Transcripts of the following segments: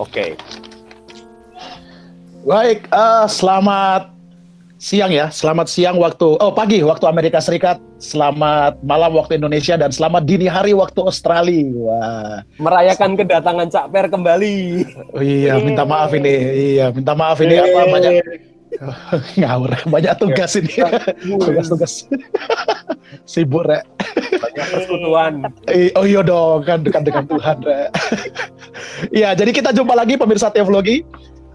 Oke. Baik, uh, selamat siang ya. Selamat siang waktu oh pagi waktu Amerika Serikat, selamat malam waktu Indonesia dan selamat dini hari waktu Australia. Wah. Merayakan kedatangan Cak Per kembali. Oh iya, minta maaf ini. Iya, minta maaf ini apa banyak ngawur banyak tugas ini tugas-tugas sibuk rek banyak persekutuan oh iya dong kan dekat dengan Tuhan iya jadi kita jumpa lagi pemirsa teologi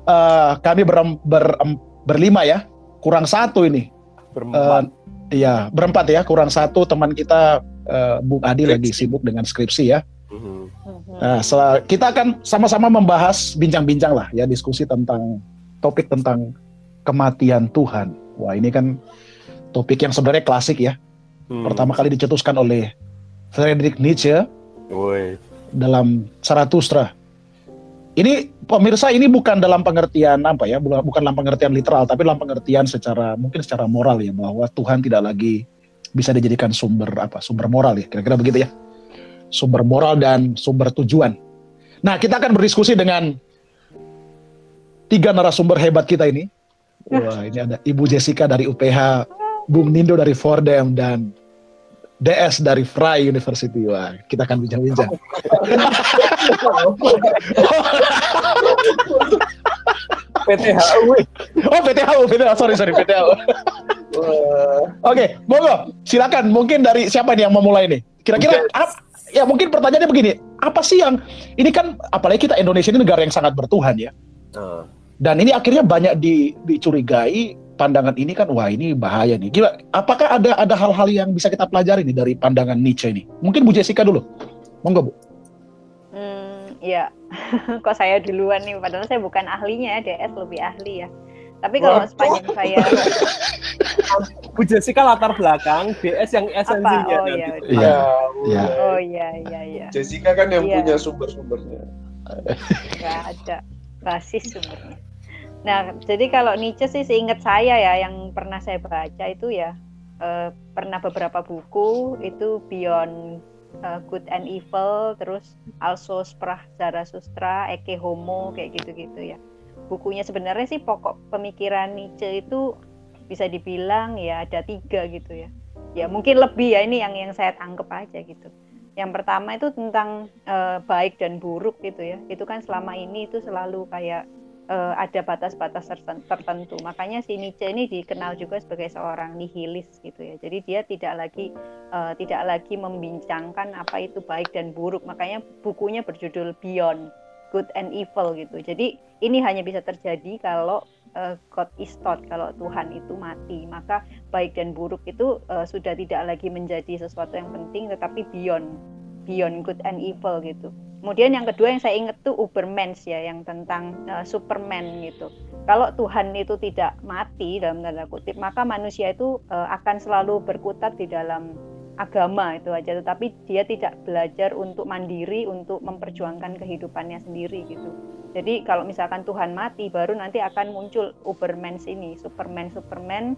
uh, kami ber, ber, berlima ya kurang satu ini. Berempat. Uh, iya, berempat ya, kurang satu teman kita uh, Bung Adi skripsi. lagi sibuk dengan skripsi ya. Uh-huh. Nah, kita akan sama-sama membahas bincang-bincang lah ya diskusi tentang topik tentang kematian Tuhan. Wah ini kan topik yang sebenarnya klasik ya. Hmm. Pertama kali dicetuskan oleh Friedrich Nietzsche Woy. dalam Zarathustra ini pemirsa ini bukan dalam pengertian apa ya, bukan dalam pengertian literal, tapi dalam pengertian secara mungkin secara moral ya bahwa Tuhan tidak lagi bisa dijadikan sumber apa, sumber moral ya, kira-kira begitu ya, sumber moral dan sumber tujuan. Nah kita akan berdiskusi dengan tiga narasumber hebat kita ini. Wah ini ada Ibu Jessica dari UPH, Bung Nindo dari Fordham dan DS dari Fry University. Wah, kita akan bincang-bincang. PTHU. Oh, PTHU, PTHU. Sorry, sorry, PTHU. Oke, okay, monggo. Silakan. Mungkin dari siapa nih yang memulai nih? Kira-kira ya mungkin pertanyaannya begini, apa sih yang ini kan apalagi kita Indonesia ini negara yang sangat bertuhan ya. Uh. Dan ini akhirnya banyak di, dicurigai pandangan ini kan wah ini bahaya nih. Gila, apakah ada ada hal-hal yang bisa kita pelajari nih dari pandangan Nietzsche ini? Mungkin Bu Jessica dulu. Monggo, Bu. Hmm, ya. Kok saya duluan nih padahal saya bukan ahlinya ya, DS lebih ahli ya. Tapi kalau oh, sepanjang saya Bu Jessica latar belakang, DS yang esensinya. Oh, iya, iya. iya. Oh iya iya iya. Jessica kan yang iya. punya sumber-sumbernya. Enggak ada basis sumbernya. Nah, jadi kalau Nietzsche sih seingat saya ya yang pernah saya baca itu ya eh, pernah beberapa buku itu Beyond uh, Good and Evil, terus Also Sprach Zarathustra, Eke Homo kayak gitu-gitu ya. Bukunya sebenarnya sih pokok pemikiran Nietzsche itu bisa dibilang ya ada tiga gitu ya. Ya mungkin lebih ya ini yang yang saya tangkep aja gitu. Yang pertama itu tentang uh, baik dan buruk gitu ya. Itu kan selama ini itu selalu kayak uh, ada batas-batas tertentu. Makanya si Nietzsche ini dikenal juga sebagai seorang nihilis gitu ya. Jadi dia tidak lagi uh, tidak lagi membincangkan apa itu baik dan buruk. Makanya bukunya berjudul Beyond Good and Evil gitu. Jadi ini hanya bisa terjadi kalau uh, God is thought, kalau Tuhan itu mati. Maka baik dan buruk itu uh, sudah tidak lagi menjadi sesuatu yang penting tetapi beyond beyond good and evil gitu. Kemudian yang kedua yang saya ingat tuh Ubermans ya, yang tentang uh, Superman gitu. Kalau Tuhan itu tidak mati dalam tanda kutip, maka manusia itu uh, akan selalu berkutat di dalam agama itu aja, tetapi dia tidak belajar untuk mandiri, untuk memperjuangkan kehidupannya sendiri gitu. Jadi kalau misalkan Tuhan mati, baru nanti akan muncul Ubermans ini, Superman Superman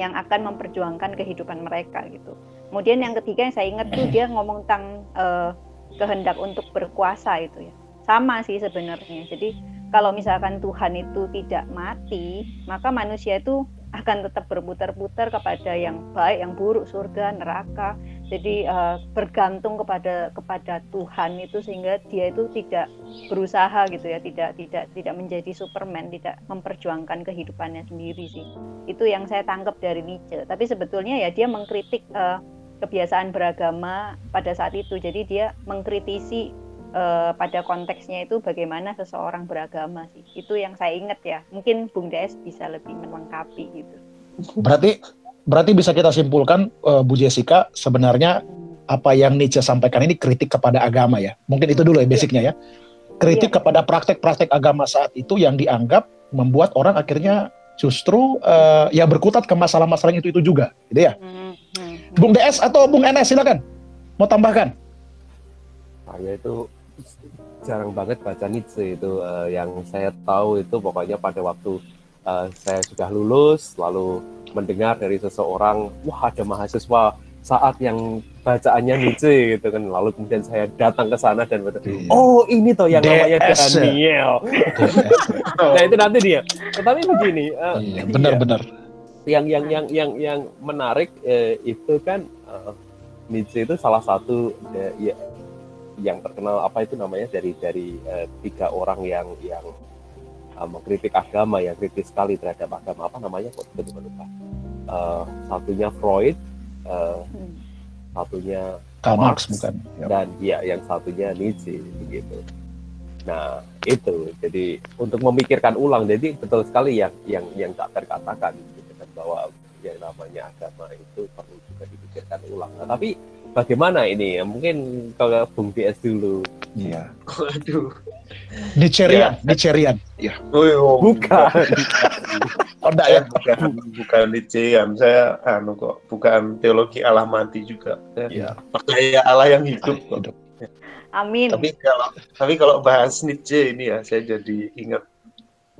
yang akan memperjuangkan kehidupan mereka gitu. Kemudian yang ketiga yang saya ingat tuh dia ngomong tentang uh, kehendak untuk berkuasa itu ya. Sama sih sebenarnya. Jadi kalau misalkan Tuhan itu tidak mati maka manusia itu akan tetap berputar-putar kepada yang baik yang buruk surga neraka. Jadi uh, bergantung kepada kepada Tuhan itu sehingga dia itu tidak berusaha gitu ya. Tidak tidak tidak menjadi Superman tidak memperjuangkan kehidupannya sendiri sih. Itu yang saya tangkap dari Nietzsche. Tapi sebetulnya ya dia mengkritik uh, kebiasaan beragama pada saat itu. Jadi dia mengkritisi uh, pada konteksnya itu bagaimana seseorang beragama sih. Itu yang saya ingat ya. Mungkin Bung Des bisa lebih melengkapi gitu. Berarti berarti bisa kita simpulkan uh, Bu Jessica sebenarnya apa yang Nietzsche sampaikan ini kritik kepada agama ya. Mungkin itu dulu ya basicnya ya. Kritik iya. kepada praktek-praktek agama saat itu yang dianggap membuat orang akhirnya justru uh, ya berkutat ke masalah-masalah itu itu juga, gitu ya. Hmm Bung DS atau Bung NS silakan. Mau tambahkan? Saya itu jarang banget baca Nietzsche itu uh, yang saya tahu itu pokoknya pada waktu uh, saya sudah lulus lalu mendengar dari seseorang wah ada mahasiswa saat yang bacaannya Nietzsche gitu kan. Lalu kemudian saya datang ke sana dan berkata, oh ini toh yang namanya Daniel. Nah itu nanti dia. Tetapi begini uh, benar-benar yang yang yang yang yang menarik eh, itu kan uh, Nietzsche itu salah satu ya, ya yang terkenal apa itu namanya dari dari uh, tiga orang yang yang uh, mengkritik agama yang kritis sekali terhadap agama apa namanya kok betul lupa. Uh, satunya Freud uh, satunya Karl Marx, bukan? Ya. dan ya yang satunya Nietzsche begitu. Nah itu jadi untuk memikirkan ulang jadi betul sekali yang yang yang tak terkatakan bahwa yang namanya agama itu perlu juga dipikirkan ulang nah, tapi bagaimana ini ya? Mungkin kalau Bung DS dulu. Iya. Waduh. Nicerian, ya. Nicerian. Ya. Oh, oh, bukan. oh, enggak ya? Bukan, bukan Nicerian. Saya anu kok, bukan teologi Allah mati juga. Iya. Percaya Allah yang hidup kok. Amin. Tapi kalau tapi kalau bahas Nietzsche ini ya, saya jadi ingat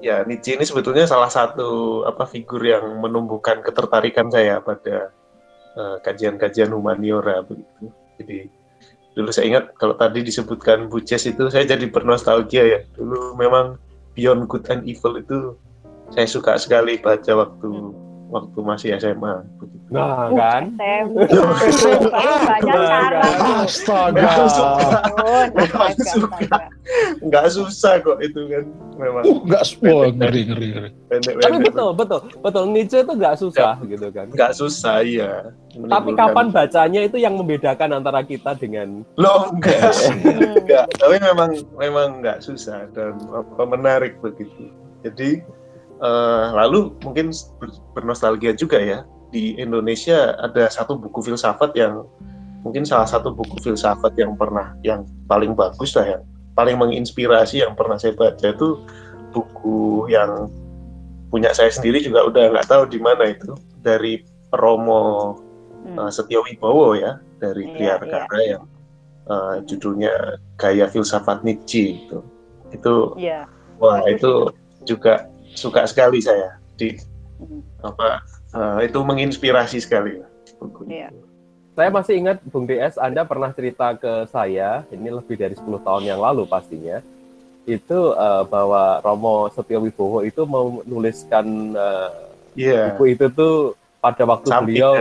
ya Nietzsche ini sebetulnya salah satu apa figur yang menumbuhkan ketertarikan saya pada Eh, kajian-kajian humaniora begitu. Jadi dulu saya ingat kalau tadi disebutkan Buces itu saya jadi bernostalgia ya. Dulu memang Beyond Good and Evil itu saya suka sekali baca waktu waktu masih SMA. Begitu. Nah, kan? SMA. banyak cara. Astaga. Enggak susah. Enggak susah kok itu kan memang. Uh, enggak oh, ngeri ngeri ngeri. Tapi betul, betul. Betul Nietzsche itu enggak susah ya, gitu kan. Enggak susah, iya. Tapi kapan bacanya itu yang membedakan antara kita dengan Loh, enggak. enggak. Tapi memang memang enggak susah dan apa menarik begitu. Jadi Uh, lalu mungkin bernostalgia juga ya di Indonesia ada satu buku filsafat yang mungkin salah satu buku filsafat yang pernah yang paling bagus lah yang paling menginspirasi yang pernah saya baca itu buku yang punya saya sendiri juga udah nggak tahu di mana itu dari Romo hmm. uh, Setio Wibowo ya dari iya, Triarkara iya. yang uh, judulnya Gaya Filsafat Nietzsche itu itu yeah. wah itu juga suka sekali saya di hmm. apa uh, itu menginspirasi sekali Iya. Saya masih ingat Bung DS, Anda pernah cerita ke saya, ini lebih dari 10 tahun yang lalu pastinya, itu uh, bahwa Romo Setio Wibowo itu menuliskan uh, yeah. buku itu tuh pada waktu Sampingan. beliau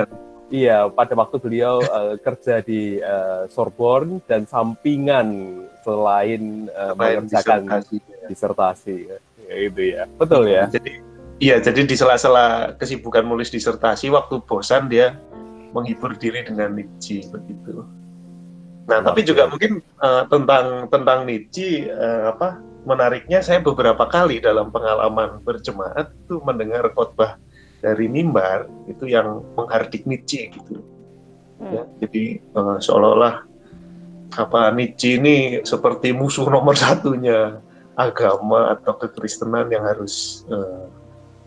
iya pada waktu beliau uh, kerja di uh, Sorbonne dan sampingan selain uh, mengerjakan disertasi, disertasi ya, itu ya. Betul ya. Jadi iya jadi di sela-sela kesibukan menulis disertasi waktu bosan dia menghibur diri dengan Nietzsche begitu. Nah tapi juga mungkin uh, tentang tentang Nietzsche uh, apa menariknya saya beberapa kali dalam pengalaman berjemaat tuh mendengar khotbah dari mimbar itu yang menghardik Nietzsche gitu. Hmm. ya jadi uh, seolah-olah apa Nietzsche ini seperti musuh nomor satunya agama atau kekristenan yang harus uh,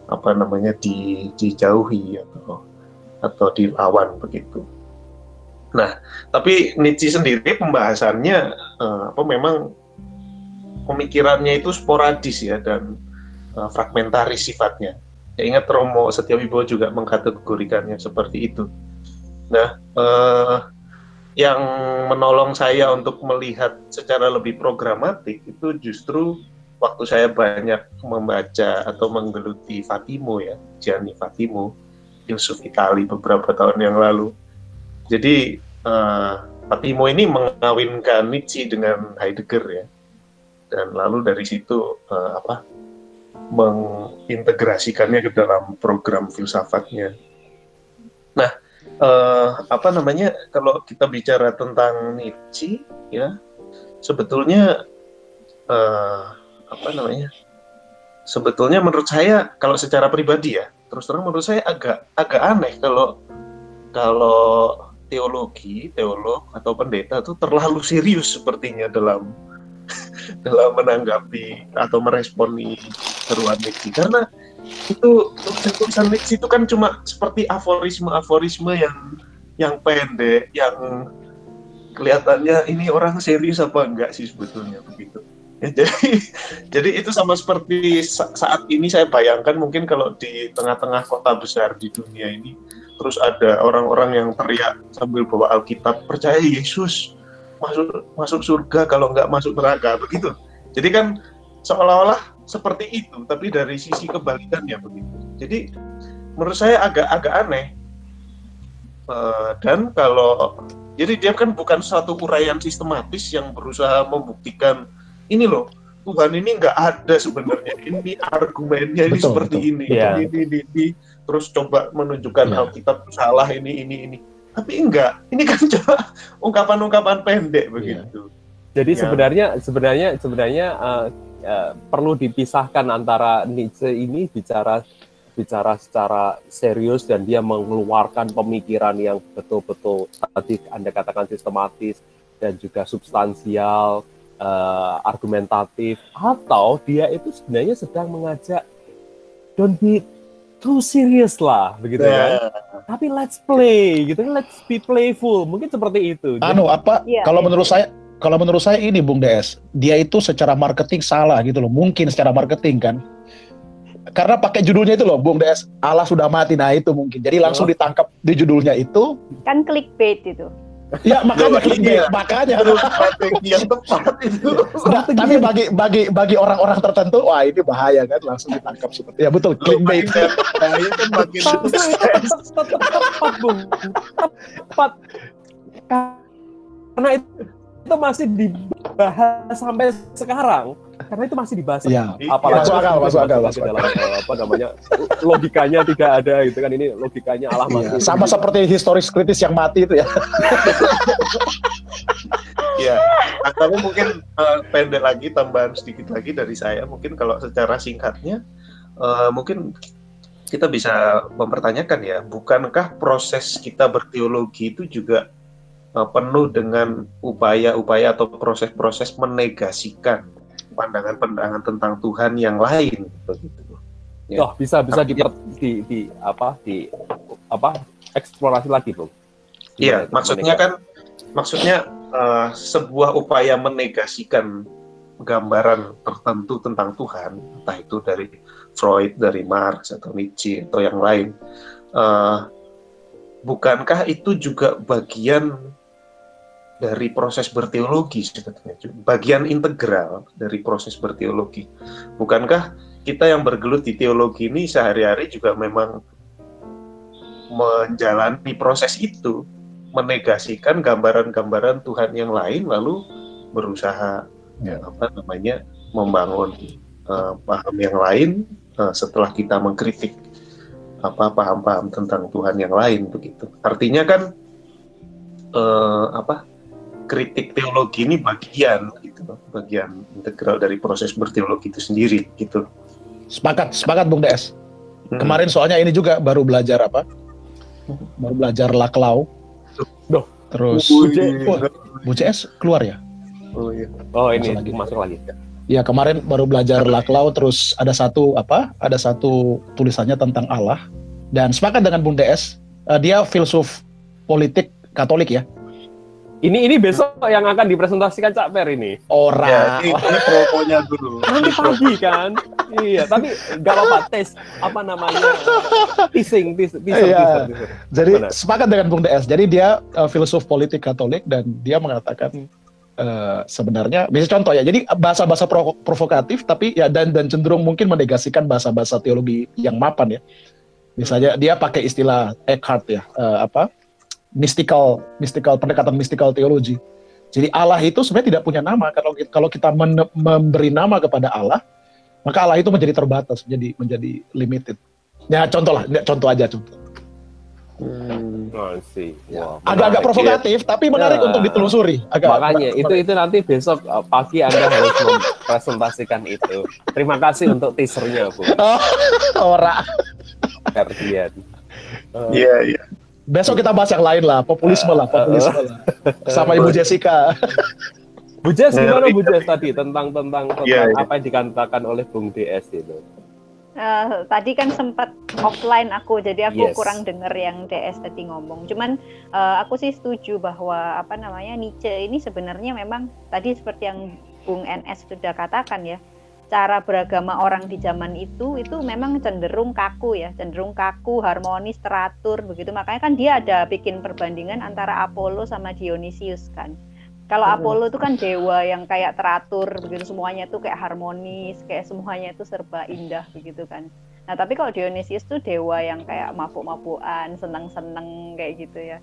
apa namanya di, dijauhi atau atau dilawan begitu. Nah, tapi Nietzsche sendiri pembahasannya uh, apa memang pemikirannya itu sporadis ya dan uh, fragmentaris sifatnya. Ya, ingat Romo Setiawibowo juga mengkategorikannya seperti itu. Nah, uh, yang menolong saya untuk melihat secara lebih programatik itu justru waktu saya banyak membaca atau menggeluti Fatimo ya, Gianni Fatimo, filsuf Itali beberapa tahun yang lalu. Jadi uh, Fatimo ini mengawinkan Nietzsche dengan Heidegger ya, dan lalu dari situ uh, apa mengintegrasikannya ke dalam program filsafatnya. Nah, uh, apa namanya kalau kita bicara tentang Nietzsche ya sebetulnya uh, apa namanya sebetulnya menurut saya kalau secara pribadi ya terus terang menurut saya agak agak aneh kalau kalau teologi teolog atau pendeta itu terlalu serius sepertinya dalam dalam menanggapi atau meresponi seruan Nietzsche. Karena itu tulisan Nietzsche itu kan cuma seperti aforisme-aforisme yang yang pendek, yang kelihatannya ini orang serius apa enggak sih sebetulnya begitu. Ya, jadi jadi itu sama seperti saat ini saya bayangkan mungkin kalau di tengah-tengah kota besar di dunia ini terus ada orang-orang yang teriak sambil bawa Alkitab percaya Yesus masuk masuk surga kalau nggak masuk neraka begitu jadi kan seolah-olah seperti itu tapi dari sisi kebalikannya begitu jadi menurut saya agak-agak aneh uh, dan kalau jadi dia kan bukan satu uraian sistematis yang berusaha membuktikan ini loh Tuhan ini nggak ada sebenarnya. Ini argumennya ini betul, seperti betul. ini. Yeah. Ini, ini, ini, terus coba menunjukkan yeah. Alkitab salah ini, ini, ini. Tapi enggak. Ini kan cuma ungkapan-ungkapan pendek iya. begitu. Jadi ya. sebenarnya sebenarnya sebenarnya uh, uh, perlu dipisahkan antara Nietzsche ini bicara bicara secara serius dan dia mengeluarkan pemikiran yang betul-betul tadi Anda katakan sistematis dan juga substansial uh, argumentatif atau dia itu sebenarnya sedang mengajak don't be too serious lah begitu yeah. kan tapi let's play gitu kan let's be playful mungkin seperti itu anu apa yeah, kalau yeah. menurut saya kalau menurut saya ini Bung DS dia itu secara marketing salah gitu loh mungkin secara marketing kan karena pakai judulnya itu loh Bung DS Allah sudah mati nah itu mungkin jadi langsung oh. ditangkap di judulnya itu kan clickbait itu Ya makanya clickbait, iya. makanya strategi yang tepat itu. Nah, tapi bagi bagi bagi orang-orang tertentu, wah ini bahaya kan, langsung ditangkap seperti ya betul clickbait. Bahaya kan makin tepat bung, tepat. Karena itu itu masih dibahas sampai sekarang. Karena itu masih dibahas. Ya, apalagi masuk akal masuk akal masuk dalam apa namanya logikanya tidak ada gitu kan. Ini logikanya Allah mati. Ya, sama seperti historis kritis yang mati itu ya. Ya tapi mungkin uh, pendek lagi tambahan sedikit lagi dari saya. Mungkin kalau secara singkatnya uh, mungkin kita bisa mempertanyakan ya bukankah proses kita berteologi itu juga penuh dengan upaya-upaya atau proses-proses menegasikan pandangan-pandangan tentang Tuhan yang lain begitu. Ya. Oh, bisa bisa di, di, di apa di apa eksplorasi lagi, Bung. Iya, maksudnya kan maksudnya uh, sebuah upaya menegasikan gambaran tertentu tentang Tuhan, entah itu dari Freud, dari Marx atau Nietzsche atau yang lain. Uh, bukankah itu juga bagian dari proses berteologi sebetulnya bagian integral dari proses berteologi. Bukankah kita yang bergelut di teologi ini sehari-hari juga memang menjalani proses itu menegasikan gambaran-gambaran Tuhan yang lain lalu berusaha ya. apa namanya membangun uh, paham yang lain uh, setelah kita mengkritik apa paham-paham tentang Tuhan yang lain begitu. Artinya kan uh, apa kritik teologi ini bagian gitu bagian integral dari proses berteologi itu sendiri gitu sepakat sepakat Bung DS hmm. kemarin soalnya ini juga baru belajar apa baru belajar laklau Duh. terus Bu CS keluar ya oh iya oh ini masuk lagi. masuk lagi Ya kemarin baru belajar laklau terus ada satu apa? Ada satu tulisannya tentang Allah dan sepakat dengan Bung DS, uh, dia filsuf politik Katolik ya. Ini ini besok yang akan dipresentasikan Cak Per ini. Orang. Ya, ini, ini prokonya dulu. Nanti pagi kan. iya, tapi nggak apa-apa tes apa namanya teasing, teasing, teaser, iya. Jadi Benar. sepakat dengan Bung DS. Jadi dia uh, filsuf politik Katolik dan dia mengatakan uh, sebenarnya, bisa contoh ya. Jadi bahasa-bahasa provo provokatif, tapi ya dan dan cenderung mungkin menegasikan bahasa-bahasa teologi yang mapan ya. Misalnya dia pakai istilah Eckhart ya, uh, apa? Mystical mystical pendekatan mystical teologi. Jadi Allah itu sebenarnya tidak punya nama. Kalau kalau kita men, memberi nama kepada Allah, maka Allah itu menjadi terbatas, menjadi menjadi limited. Ya contoh lah, contoh aja contoh. Hmm. Oh, ya. Agak-agak provokatif, ya. tapi menarik ya. untuk ditelusuri. Agak Makanya itu itu nanti besok uh, pagi Anda harus mempresentasikan itu. Terima kasih untuk teasernya, Bu. Oh, ora. Iya, iya besok kita bahas yang lain lah, populisme lah, populisme lah. Sama Ibu Jessica. Bu Jess gimana Bu Jess tadi tentang tentang tentang yeah, yeah. apa yang dikatakan oleh Bung DS itu? Uh, tadi kan sempat offline aku, jadi aku yes. kurang dengar yang DS tadi ngomong. Cuman uh, aku sih setuju bahwa apa namanya Nietzsche ini sebenarnya memang tadi seperti yang Bung NS sudah katakan ya, cara beragama orang di zaman itu itu memang cenderung kaku ya, cenderung kaku, harmonis, teratur begitu. Makanya kan dia ada bikin perbandingan antara Apollo sama Dionysius kan. Kalau Apollo itu kan dewa yang kayak teratur begitu semuanya itu kayak harmonis, kayak semuanya itu serba indah begitu kan. Nah, tapi kalau Dionysius itu dewa yang kayak mabuk-mabukan, seneng-seneng kayak gitu ya.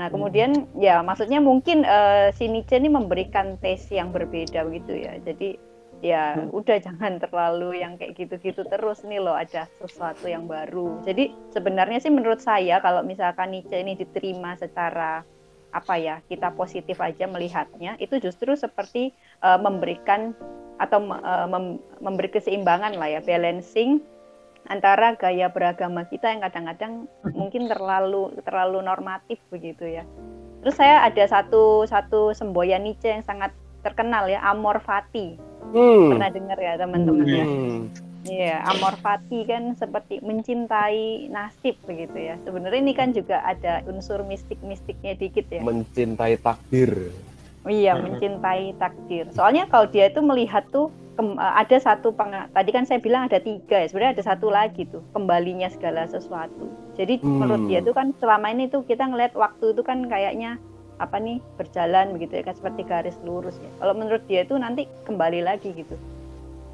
Nah, kemudian ya maksudnya mungkin uh, si Nietzsche ini memberikan tes yang berbeda begitu ya. Jadi ya hmm. udah jangan terlalu yang kayak gitu-gitu terus nih loh ada sesuatu yang baru. Jadi sebenarnya sih menurut saya kalau misalkan Nietzsche ini diterima secara apa ya kita positif aja melihatnya itu justru seperti uh, memberikan atau uh, mem memberi keseimbangan lah ya balancing antara gaya beragama kita yang kadang-kadang mungkin terlalu terlalu normatif begitu ya. Terus saya ada satu satu semboyan Nietzsche yang sangat terkenal ya Amor Fati Hmm. Pernah dengar ya teman-teman ya? hmm. ya? Iya, amor fati kan seperti mencintai nasib begitu ya. Sebenarnya ini kan juga ada unsur mistik-mistiknya dikit ya. Mencintai takdir. Iya, mencintai takdir. Soalnya kalau dia itu melihat tuh eh, ada satu peng, tadi kan saya bilang ada tiga ya. Sebenarnya ada satu lagi tuh kembalinya segala sesuatu. Jadi hmm. menurut dia itu kan selama ini tuh kita ngeliat waktu itu kan kayaknya apa nih berjalan begitu ya kan seperti garis lurus ya. Kalau menurut dia itu nanti kembali lagi gitu.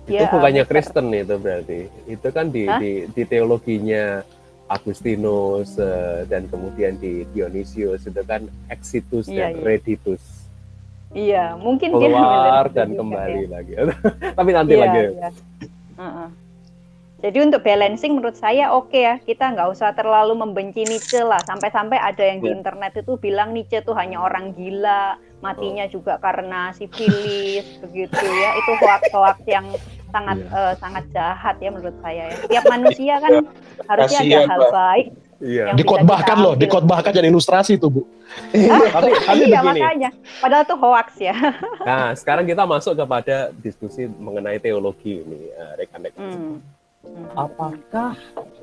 Dia, itu bukannya uh, Kristen itu berarti. Itu kan di di, di teologinya Agustinus uh, dan kemudian di Dionysius itu kan exitus iya, dan iya. reditus. Iya, mungkin keluar dia dan kembali ya. lagi. Tapi nanti iya, lagi. Iya. Uh -uh. Jadi untuk balancing menurut saya oke okay ya, kita nggak usah terlalu membenci Nietzsche lah. Sampai-sampai ada yang di ya. internet itu bilang Nietzsche itu hanya orang gila, matinya oh. juga karena sifilis, begitu ya. Itu hoax-hoax yang sangat yeah. uh, sangat jahat ya menurut saya ya. Tiap manusia kan harusnya ada hal baik. Iya. Dikotbahkan loh, dikotbahkan jadi ilustrasi tuh bu. tapi, tapi iya begini. makanya. Padahal itu hoax ya. nah sekarang kita masuk kepada diskusi mengenai teologi ini, uh, rekan-rekan. Hmm apakah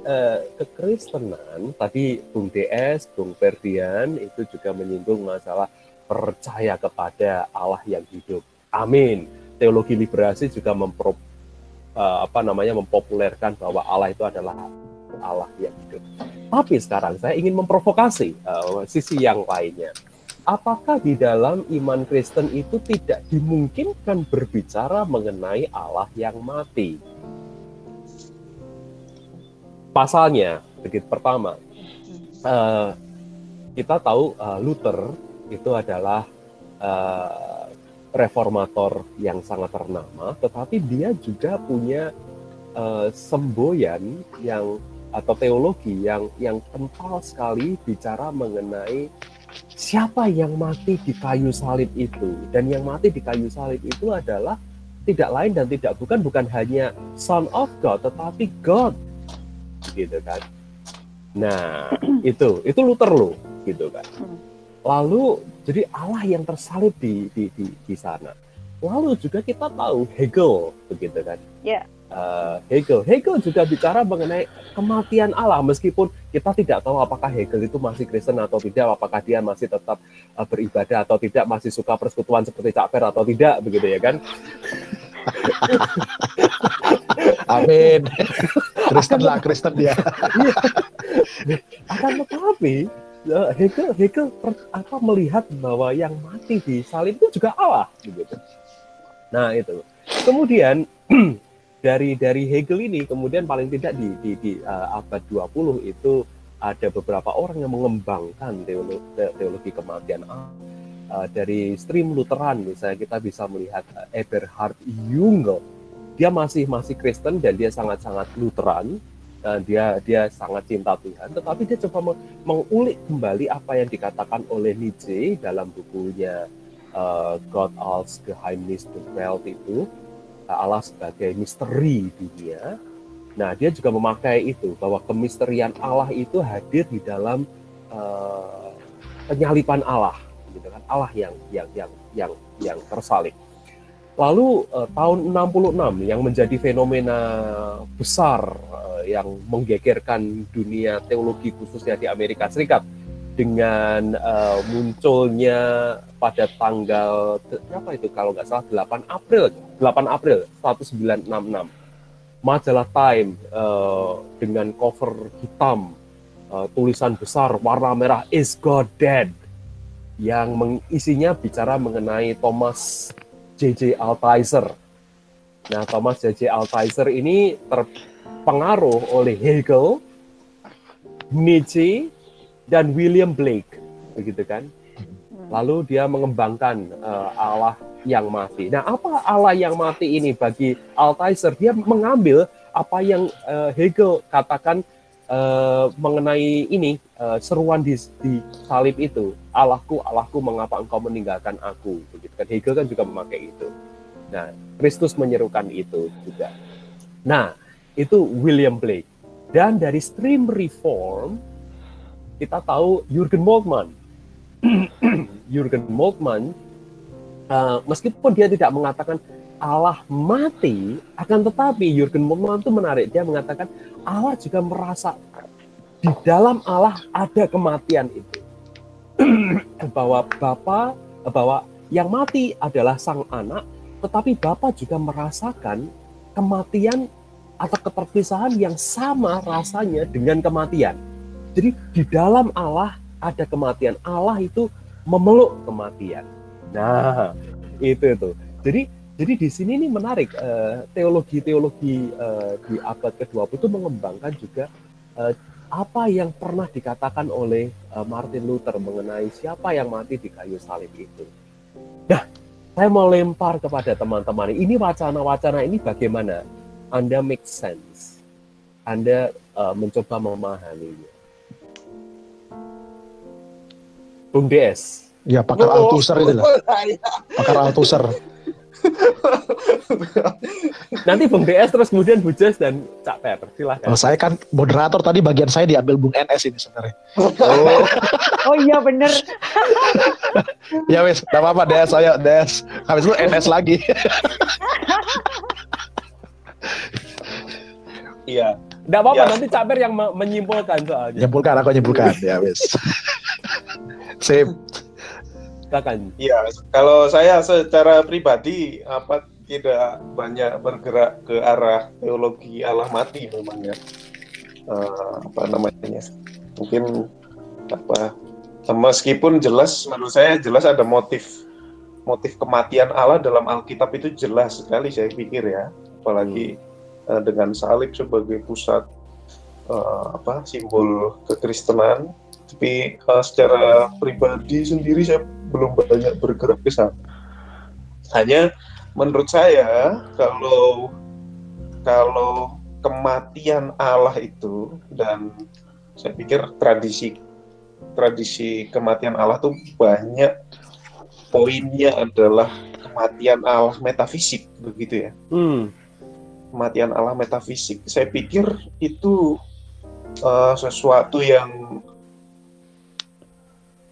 eh, kekristenan tadi Bung DS, Bung Ferdian itu juga menyinggung masalah percaya kepada Allah yang hidup. Amin. Teologi liberasi juga mempro, eh, apa namanya mempopulerkan bahwa Allah itu adalah Allah yang hidup. Tapi sekarang saya ingin memprovokasi uh, sisi yang lainnya. Apakah di dalam iman Kristen itu tidak dimungkinkan berbicara mengenai Allah yang mati? Pasalnya begitu pertama uh, kita tahu uh, Luther itu adalah uh, reformator yang sangat ternama, tetapi dia juga punya uh, semboyan yang atau teologi yang yang kental sekali bicara mengenai siapa yang mati di kayu salib itu. Dan yang mati di kayu salib itu adalah tidak lain dan tidak bukan bukan hanya Son of God tetapi God gitu kan. Nah, itu itu Luther lo gitu kan. Hmm. Lalu jadi Allah yang tersalib di di di, di sana. Lalu juga kita tahu Hegel begitu kan. Ya. Yeah. Uh, Hegel, Hegel juga bicara mengenai kematian Allah meskipun kita tidak tahu apakah Hegel itu masih Kristen atau tidak, apakah dia masih tetap uh, beribadah atau tidak, masih suka persekutuan seperti Cakper atau tidak begitu ya kan. Amin. Kristen lah, Kristen dia. Iya. Akan tetapi ya, Hegel Hegel apa melihat bahwa yang mati di salib itu juga Allah gitu. Nah, itu. Kemudian dari dari Hegel ini kemudian paling tidak di di, di uh, abad 20 itu ada beberapa orang yang mengembangkan teologi, teologi kematian Allah uh, dari stream Lutheran misalnya kita bisa melihat uh, Eberhard Jungel. Dia masih masih Kristen dan dia sangat-sangat Lutheran. Dan dia dia sangat cinta Tuhan tetapi dia coba mengulik kembali apa yang dikatakan oleh Nietzsche dalam bukunya uh, God als Geheimnis der Welt itu Allah sebagai misteri dunia. Nah dia juga memakai itu bahwa kemisterian Allah itu hadir di dalam uh, penyalipan Allah Allah yang yang yang yang yang tersalib. Lalu eh, tahun 66 yang menjadi fenomena besar eh, yang menggegerkan dunia teologi khususnya di Amerika Serikat dengan uh, munculnya pada tanggal berapa itu kalau nggak salah 8 April 8 April 1966 majalah Time uh, dengan cover hitam uh, tulisan besar warna merah is God dead yang mengisinya bicara mengenai Thomas J.J. Altizer. Nah, Thomas J.J. Altizer ini terpengaruh oleh Hegel, Nietzsche, dan William Blake, begitu kan? Lalu dia mengembangkan uh, Allah yang mati. Nah, apa Allah yang mati ini bagi Altizer? Dia mengambil apa yang uh, Hegel katakan uh, mengenai ini uh, seruan di, di salib itu Allahku Allahku mengapa engkau meninggalkan aku? Begitu kan. Hegel kan juga memakai itu. Nah Kristus menyerukan itu juga. Nah itu William Blake. Dan dari stream reform kita tahu Jurgen Moltmann. Jurgen Moltmann uh, meskipun dia tidak mengatakan Allah mati, akan tetapi Jurgen Moltmann itu menarik. Dia mengatakan Allah juga merasa di dalam Allah ada kematian itu. bahwa Bapa bahwa yang mati adalah sang anak, tetapi Bapa juga merasakan kematian atau keterpisahan yang sama rasanya dengan kematian. Jadi di dalam Allah ada kematian. Allah itu memeluk kematian. Nah, itu itu. Jadi jadi di sini ini menarik eh, teologi-teologi uh, di abad ke-20 itu mengembangkan juga uh, apa yang pernah dikatakan oleh Martin Luther mengenai siapa yang mati di kayu salib itu. Nah, saya mau lempar kepada teman-teman. Ini wacana-wacana ini bagaimana? Anda make sense. Anda uh, mencoba memahaminya. Bung DS. Ya, pakar oh, Althusser itu lah. Pakar Althusser. Nanti Bung DS terus kemudian Bu Jas dan Cak Per, silahkan. Oh, saya kan moderator tadi bagian saya diambil Bung NS ini sebenarnya. Oh, oh iya bener. ya wes, gak apa-apa DS saya DS. Habis itu NS lagi. Iya. Gak apa-apa, ya. nanti Cak Per yang menyimpulkan soalnya. Menyimpulkan, aku menyimpulkan. ya wes. Sip. Silakan. Iya, kalau saya secara pribadi apa tidak banyak bergerak ke arah teologi Allah mati memang. Uh, apa namanya? Mungkin apa meskipun jelas menurut saya jelas ada motif motif kematian Allah dalam Alkitab itu jelas sekali saya pikir ya apalagi uh, dengan salib sebagai pusat uh, apa simbol kekristenan tapi uh, secara pribadi sendiri saya belum banyak bergerak ke sana. Hanya menurut saya kalau kalau kematian Allah itu dan saya pikir tradisi tradisi kematian Allah itu banyak poinnya adalah kematian Allah metafisik begitu ya. Hmm. Kematian Allah metafisik. Saya pikir itu uh, sesuatu yang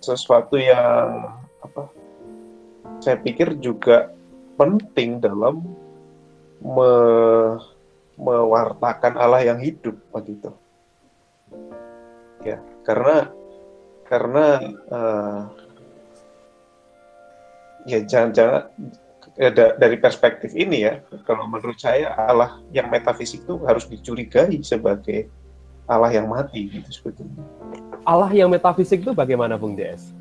sesuatu yang apa saya pikir juga penting dalam me, mewartakan Allah yang hidup begitu ya karena karena uh, ya jangan-jangan ya, dari perspektif ini ya kalau menurut saya Allah yang metafisik itu harus dicurigai sebagai Allah yang mati gitu sebetulnya Allah yang metafisik itu bagaimana Bung DS?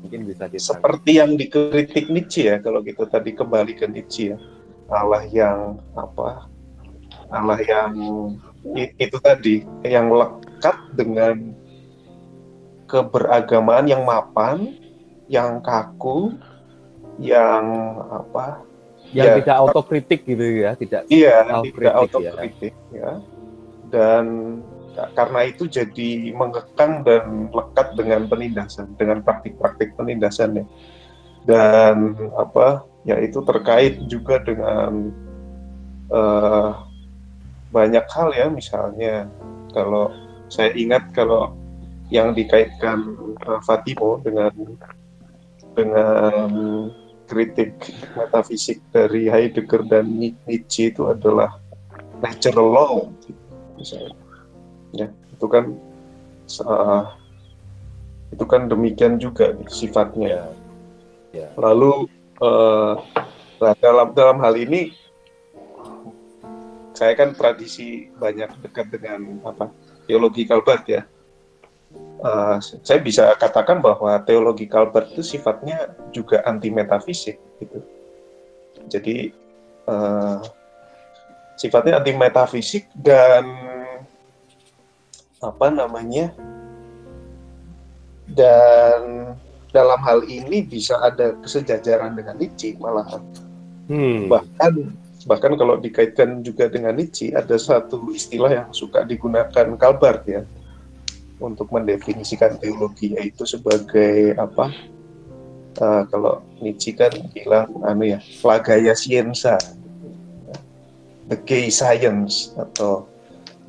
Mungkin bisa ditanya. seperti yang dikritik Nietzsche ya kalau kita tadi kembali ke Nietzsche ya Allah yang apa Allah yang itu tadi yang lekat dengan keberagamaan yang mapan yang kaku yang apa yang ya, tidak autokritik gitu ya tidak iya tidak autokritik ya. ya dan karena itu jadi mengekang dan lekat dengan penindasan dengan praktik-praktik penindasan ya. Dan apa ya itu terkait juga dengan uh, banyak hal ya misalnya kalau saya ingat kalau yang dikaitkan uh, Fatimo dengan dengan kritik metafisik dari Heidegger dan Nietzsche itu adalah natural law misalnya ya itu kan uh, itu kan demikian juga sifatnya. Ya. Lalu uh, dalam dalam hal ini saya kan tradisi banyak dekat dengan apa teologi Kalbat ya. Uh, saya bisa katakan bahwa teologi Kalbat itu sifatnya juga anti metafisik gitu. Jadi uh, sifatnya anti metafisik dan apa namanya dan dalam hal ini bisa ada kesejajaran dengan Nietzsche malahan. Hmm. Bahkan Bahkan kalau dikaitkan juga dengan Nietzsche, ada satu istilah yang suka digunakan Kalbart ya untuk mendefinisikan teologi yaitu sebagai apa? Uh, kalau Nietzsche kan bilang anu ya, flagaya scienza, the gay science atau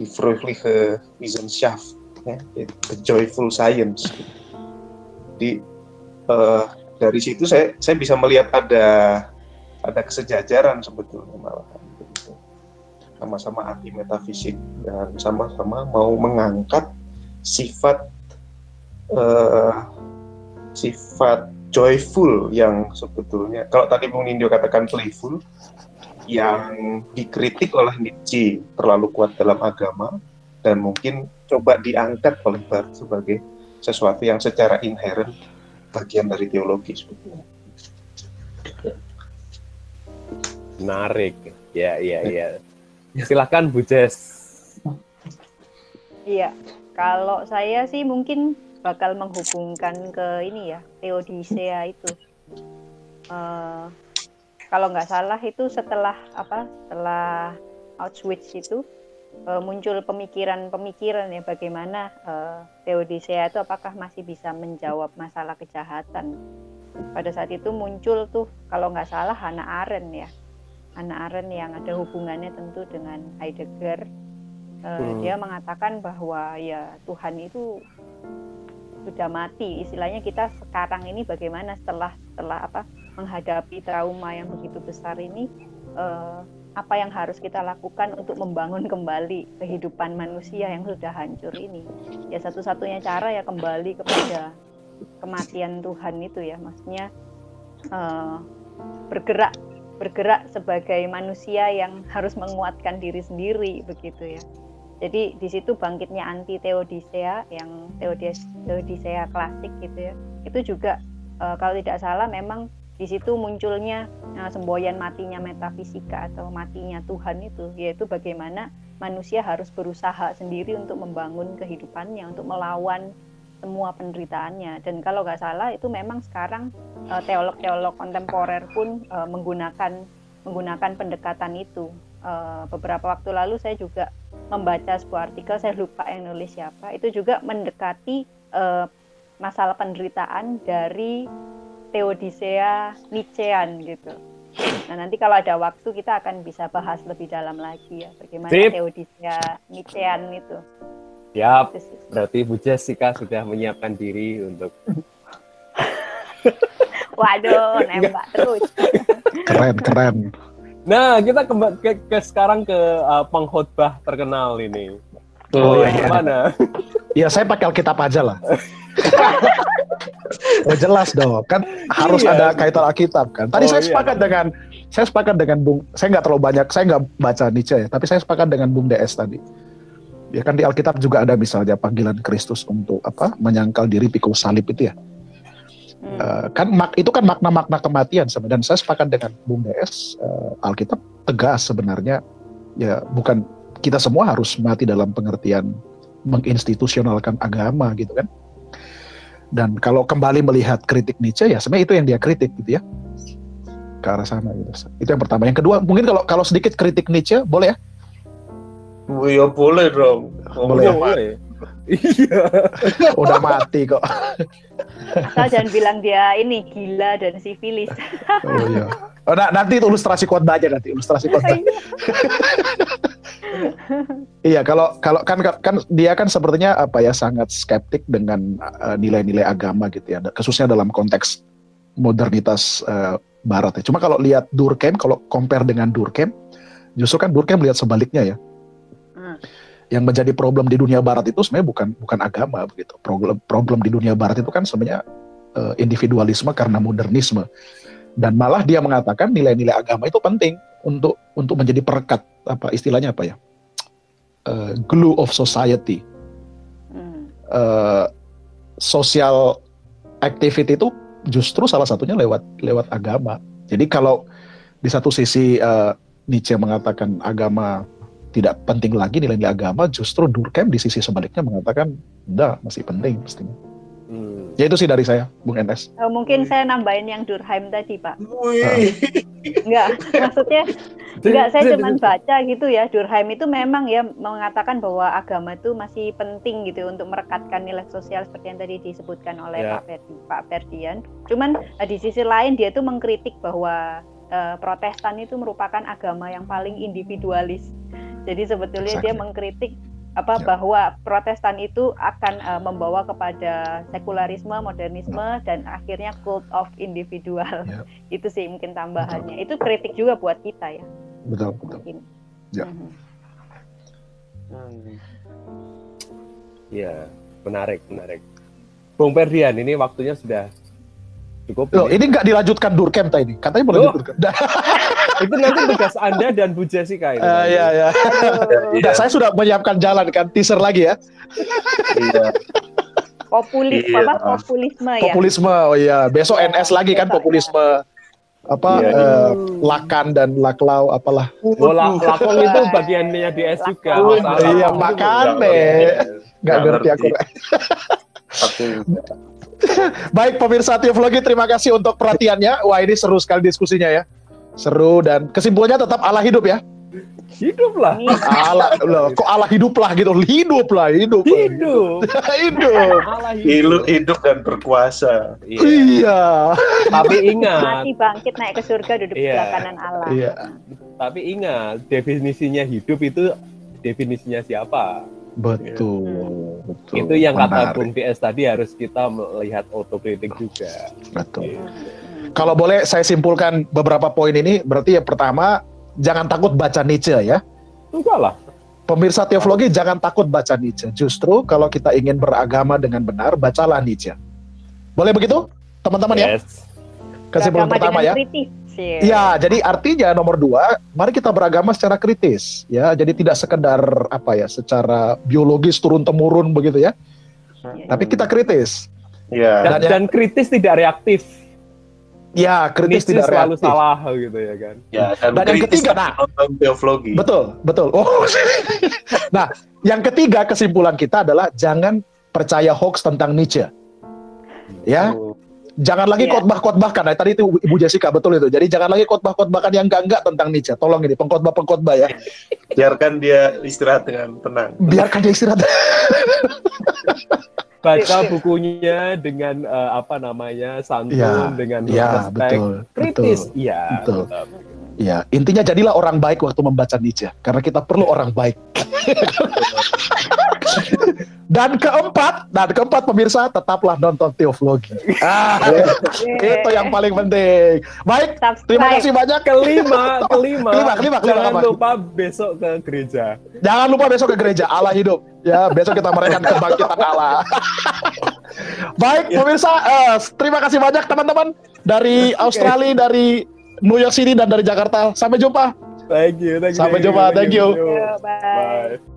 die fröhliche Wissenschaft, ya, the joyful science. Jadi uh, dari situ saya saya bisa melihat ada ada kesejajaran sebetulnya malah sama-sama anti metafisik dan sama-sama mau mengangkat sifat uh, sifat joyful yang sebetulnya kalau tadi Bung Nindyo katakan playful yang dikritik oleh Nietzsche terlalu kuat dalam agama dan mungkin coba diangkat oleh Barth sebagai sesuatu yang secara inherent bagian dari teologi sebetulnya. Menarik. Ya, ya, ya. Silahkan Bu Jess. Iya, kalau saya sih mungkin bakal menghubungkan ke ini ya, Theodicea itu. Uh, kalau nggak salah itu setelah apa? Setelah Auschwitz itu uh, muncul pemikiran-pemikiran ya bagaimana uh, Theodicea itu apakah masih bisa menjawab masalah kejahatan. Pada saat itu muncul tuh kalau nggak salah Hannah Arendt ya Anak Arendt yang ada hubungannya tentu dengan Heidegger uh, hmm. dia mengatakan bahwa ya Tuhan itu sudah mati istilahnya kita sekarang ini bagaimana setelah setelah apa menghadapi trauma yang begitu besar ini uh, apa yang harus kita lakukan untuk membangun kembali kehidupan manusia yang sudah hancur ini ya satu-satunya cara ya kembali kepada kematian Tuhan itu ya maksudnya uh, bergerak bergerak sebagai manusia yang harus menguatkan diri sendiri begitu ya. Jadi di situ bangkitnya anti teodicea yang teodicea klasik gitu ya. Itu juga e, kalau tidak salah memang di situ munculnya e, semboyan matinya metafisika atau matinya Tuhan itu yaitu bagaimana manusia harus berusaha sendiri untuk membangun kehidupannya untuk melawan semua penderitaannya. Dan kalau nggak salah itu memang sekarang eh, teolog-teolog kontemporer pun uh, menggunakan menggunakan pendekatan itu. Uh, beberapa waktu lalu saya juga membaca sebuah artikel saya lupa yang nulis siapa itu juga mendekati uh, masalah penderitaan dari Theodicea Nietzschean gitu Nah nanti kalau ada waktu kita akan bisa bahas lebih dalam lagi ya bagaimana Sip. Theodicea Nietzschean itu. Ya, berarti Bu Jessica sudah menyiapkan diri untuk Waduh, nembak terus. keren, keren. Nah, kita kembali ke, ke sekarang ke uh, pengkhotbah terkenal ini. Oh, oh iya. Mana? Ya saya pakai Alkitab aja lah. oh jelas dong, kan harus iya. ada kaitan Alkitab kan. Tadi oh, saya iya. sepakat iya. dengan saya sepakat dengan Bung, saya nggak terlalu banyak, saya nggak baca Nietzsche ya, tapi saya sepakat dengan Bung DS tadi Ya kan di Alkitab juga ada misalnya panggilan Kristus untuk apa menyangkal diri pikul salib itu ya. Hmm. Uh, kan mak itu kan makna-makna kematian sebenarnya. Dan saya sepakat dengan Bung DS uh, Alkitab tegas sebenarnya ya bukan kita semua harus mati dalam pengertian menginstitusionalkan agama gitu kan. Dan kalau kembali melihat kritik Nietzsche ya sebenarnya itu yang dia kritik gitu ya ke arah sana gitu. Itu yang pertama. Yang kedua mungkin kalau kalau sedikit kritik Nietzsche boleh ya ya boleh dong. Boleh. Ya, boleh. Iya. Udah mati kok. Saya jangan bilang dia ini gila dan sifilis. oh iya. Oh, nah, nanti ilustrasi khotbah aja nanti ilustrasi khotbah. iya, kalau kalau kan kan dia kan sepertinya apa ya sangat skeptik dengan uh, nilai-nilai agama gitu ya, khususnya dalam konteks modernitas uh, Barat ya. Cuma kalau lihat Durkheim, kalau compare dengan Durkheim, justru kan Durkheim lihat sebaliknya ya yang menjadi problem di dunia barat itu sebenarnya bukan bukan agama begitu. Problem problem di dunia barat itu kan sebenarnya uh, individualisme karena modernisme. Dan malah dia mengatakan nilai-nilai agama itu penting untuk untuk menjadi perekat apa istilahnya apa ya? Uh, glue of society. Uh, social activity itu justru salah satunya lewat lewat agama. Jadi kalau di satu sisi uh, Nietzsche mengatakan agama tidak penting lagi nilai-nilai agama, justru Durkheim di sisi sebaliknya mengatakan, enggak, masih penting pastinya. Hmm. Ya itu sih dari saya, Bung Enes. Oh, mungkin saya nambahin yang Durkheim tadi, Pak. Wih. Enggak, maksudnya enggak saya cuma baca gitu ya. Durkheim itu memang ya mengatakan bahwa agama itu masih penting gitu untuk merekatkan nilai sosial seperti yang tadi disebutkan oleh ya. Pak Ferdi, Pak Ferdian. Cuman eh, di sisi lain dia tuh mengkritik bahwa uh, Protestan itu merupakan agama yang paling individualis. Jadi sebetulnya exactly. dia mengkritik apa ya. bahwa Protestan itu akan uh, membawa kepada sekularisme, modernisme ya. dan akhirnya cult of individual. Ya. itu sih mungkin tambahannya. Betul. Itu kritik juga buat kita ya. Betul, betul. Mungkin. Ya. Mm-hmm. Hmm. Ya, menarik, menarik. Bung Perdian, ini waktunya sudah cukup. Loh, ini nggak dilanjutkan Durkheim tadi. Katanya boleh. Itu nanti tugas Anda dan Bu Jessica itu. Uh, iya, iya. Nah, saya sudah menyiapkan jalan kan, teaser lagi ya. iya. Populis, iya. apa populisme ya? Populisme, oh iya. Besok ya, NS lagi kan populisme. Apa iya, uh, lakan dan laklau apalah. Oh, lakong itu bagiannya di S juga. iya, makan deh. Nggak ngerti aku. Baik pemirsa Tioflogi, terima kasih untuk perhatiannya. Wah ini seru sekali diskusinya ya. Seru dan kesimpulannya tetap Allah hidup ya. Hidup lah. Allah, loh, kok Allah hidup lah gitu. Hidup lah, hidup. Hidup. hidup. hidup. Hidup dan berkuasa. Iya. iya. Tapi ingat. Mati bangkit naik ke surga duduk iya. sebelah kanan Allah. Iya. Tapi ingat, definisinya hidup itu definisinya siapa? Betul, ya. betul. Itu yang Menarik. kata Bung PS tadi harus kita melihat otokritik juga. Betul. Ya. Kalau boleh saya simpulkan beberapa poin ini, berarti yang pertama jangan takut baca Nietzsche ya. Enggak lah. Pemirsa teologi jangan takut baca Nietzsche. Justru kalau kita ingin beragama dengan benar, bacalah Nietzsche. Boleh begitu, teman-teman ya? yes. ya? Kesimpulan pertama ya. Kritis. Ya, jadi artinya nomor dua, mari kita beragama secara kritis, ya. Jadi tidak sekedar apa ya, secara biologis turun temurun begitu ya. Hmm. Tapi kita kritis. Ya. Dan, dan, dan kritis tidak reaktif. Ya, kritis tidak selalu reaktif. salah gitu ya kan. Ya, dan, dan yang ketiga, nah, teologi. Betul, betul. Oh, nah, yang ketiga kesimpulan kita adalah jangan percaya hoax tentang Nietzsche. Ya, oh jangan lagi yeah. khotbah-khotbahkan. Nah, tadi itu Ibu Jessica betul itu. Jadi jangan lagi khotbah-khotbahkan yang enggak-enggak tentang Nietzsche. Tolong ini pengkhotbah-pengkhotbah ya. Biarkan dia istirahat dengan tenang. Biarkan dia istirahat. Baca bukunya dengan uh, apa namanya santun ya, dengan ya, respect, betul, kritis. Iya. Betul. Iya, intinya jadilah orang baik waktu membaca Nietzsche karena kita perlu orang baik. Dan keempat, dan keempat pemirsa tetaplah nonton teologi. Ah, itu yang paling penting. Baik, terima kasih banyak. Kelima, kelima, kelima, kelima, kelima jangan apa? lupa besok ke gereja. Jangan lupa besok ke gereja. Allah hidup. Ya, besok kita merayakan kebangkitan Allah. Baik, pemirsa, uh, terima kasih banyak teman-teman dari Australia, dari New York City dan dari Jakarta. Sampai jumpa. Thank you. Thank you Sampai thank jumpa. You, thank you. Thank you. Bye. Bye.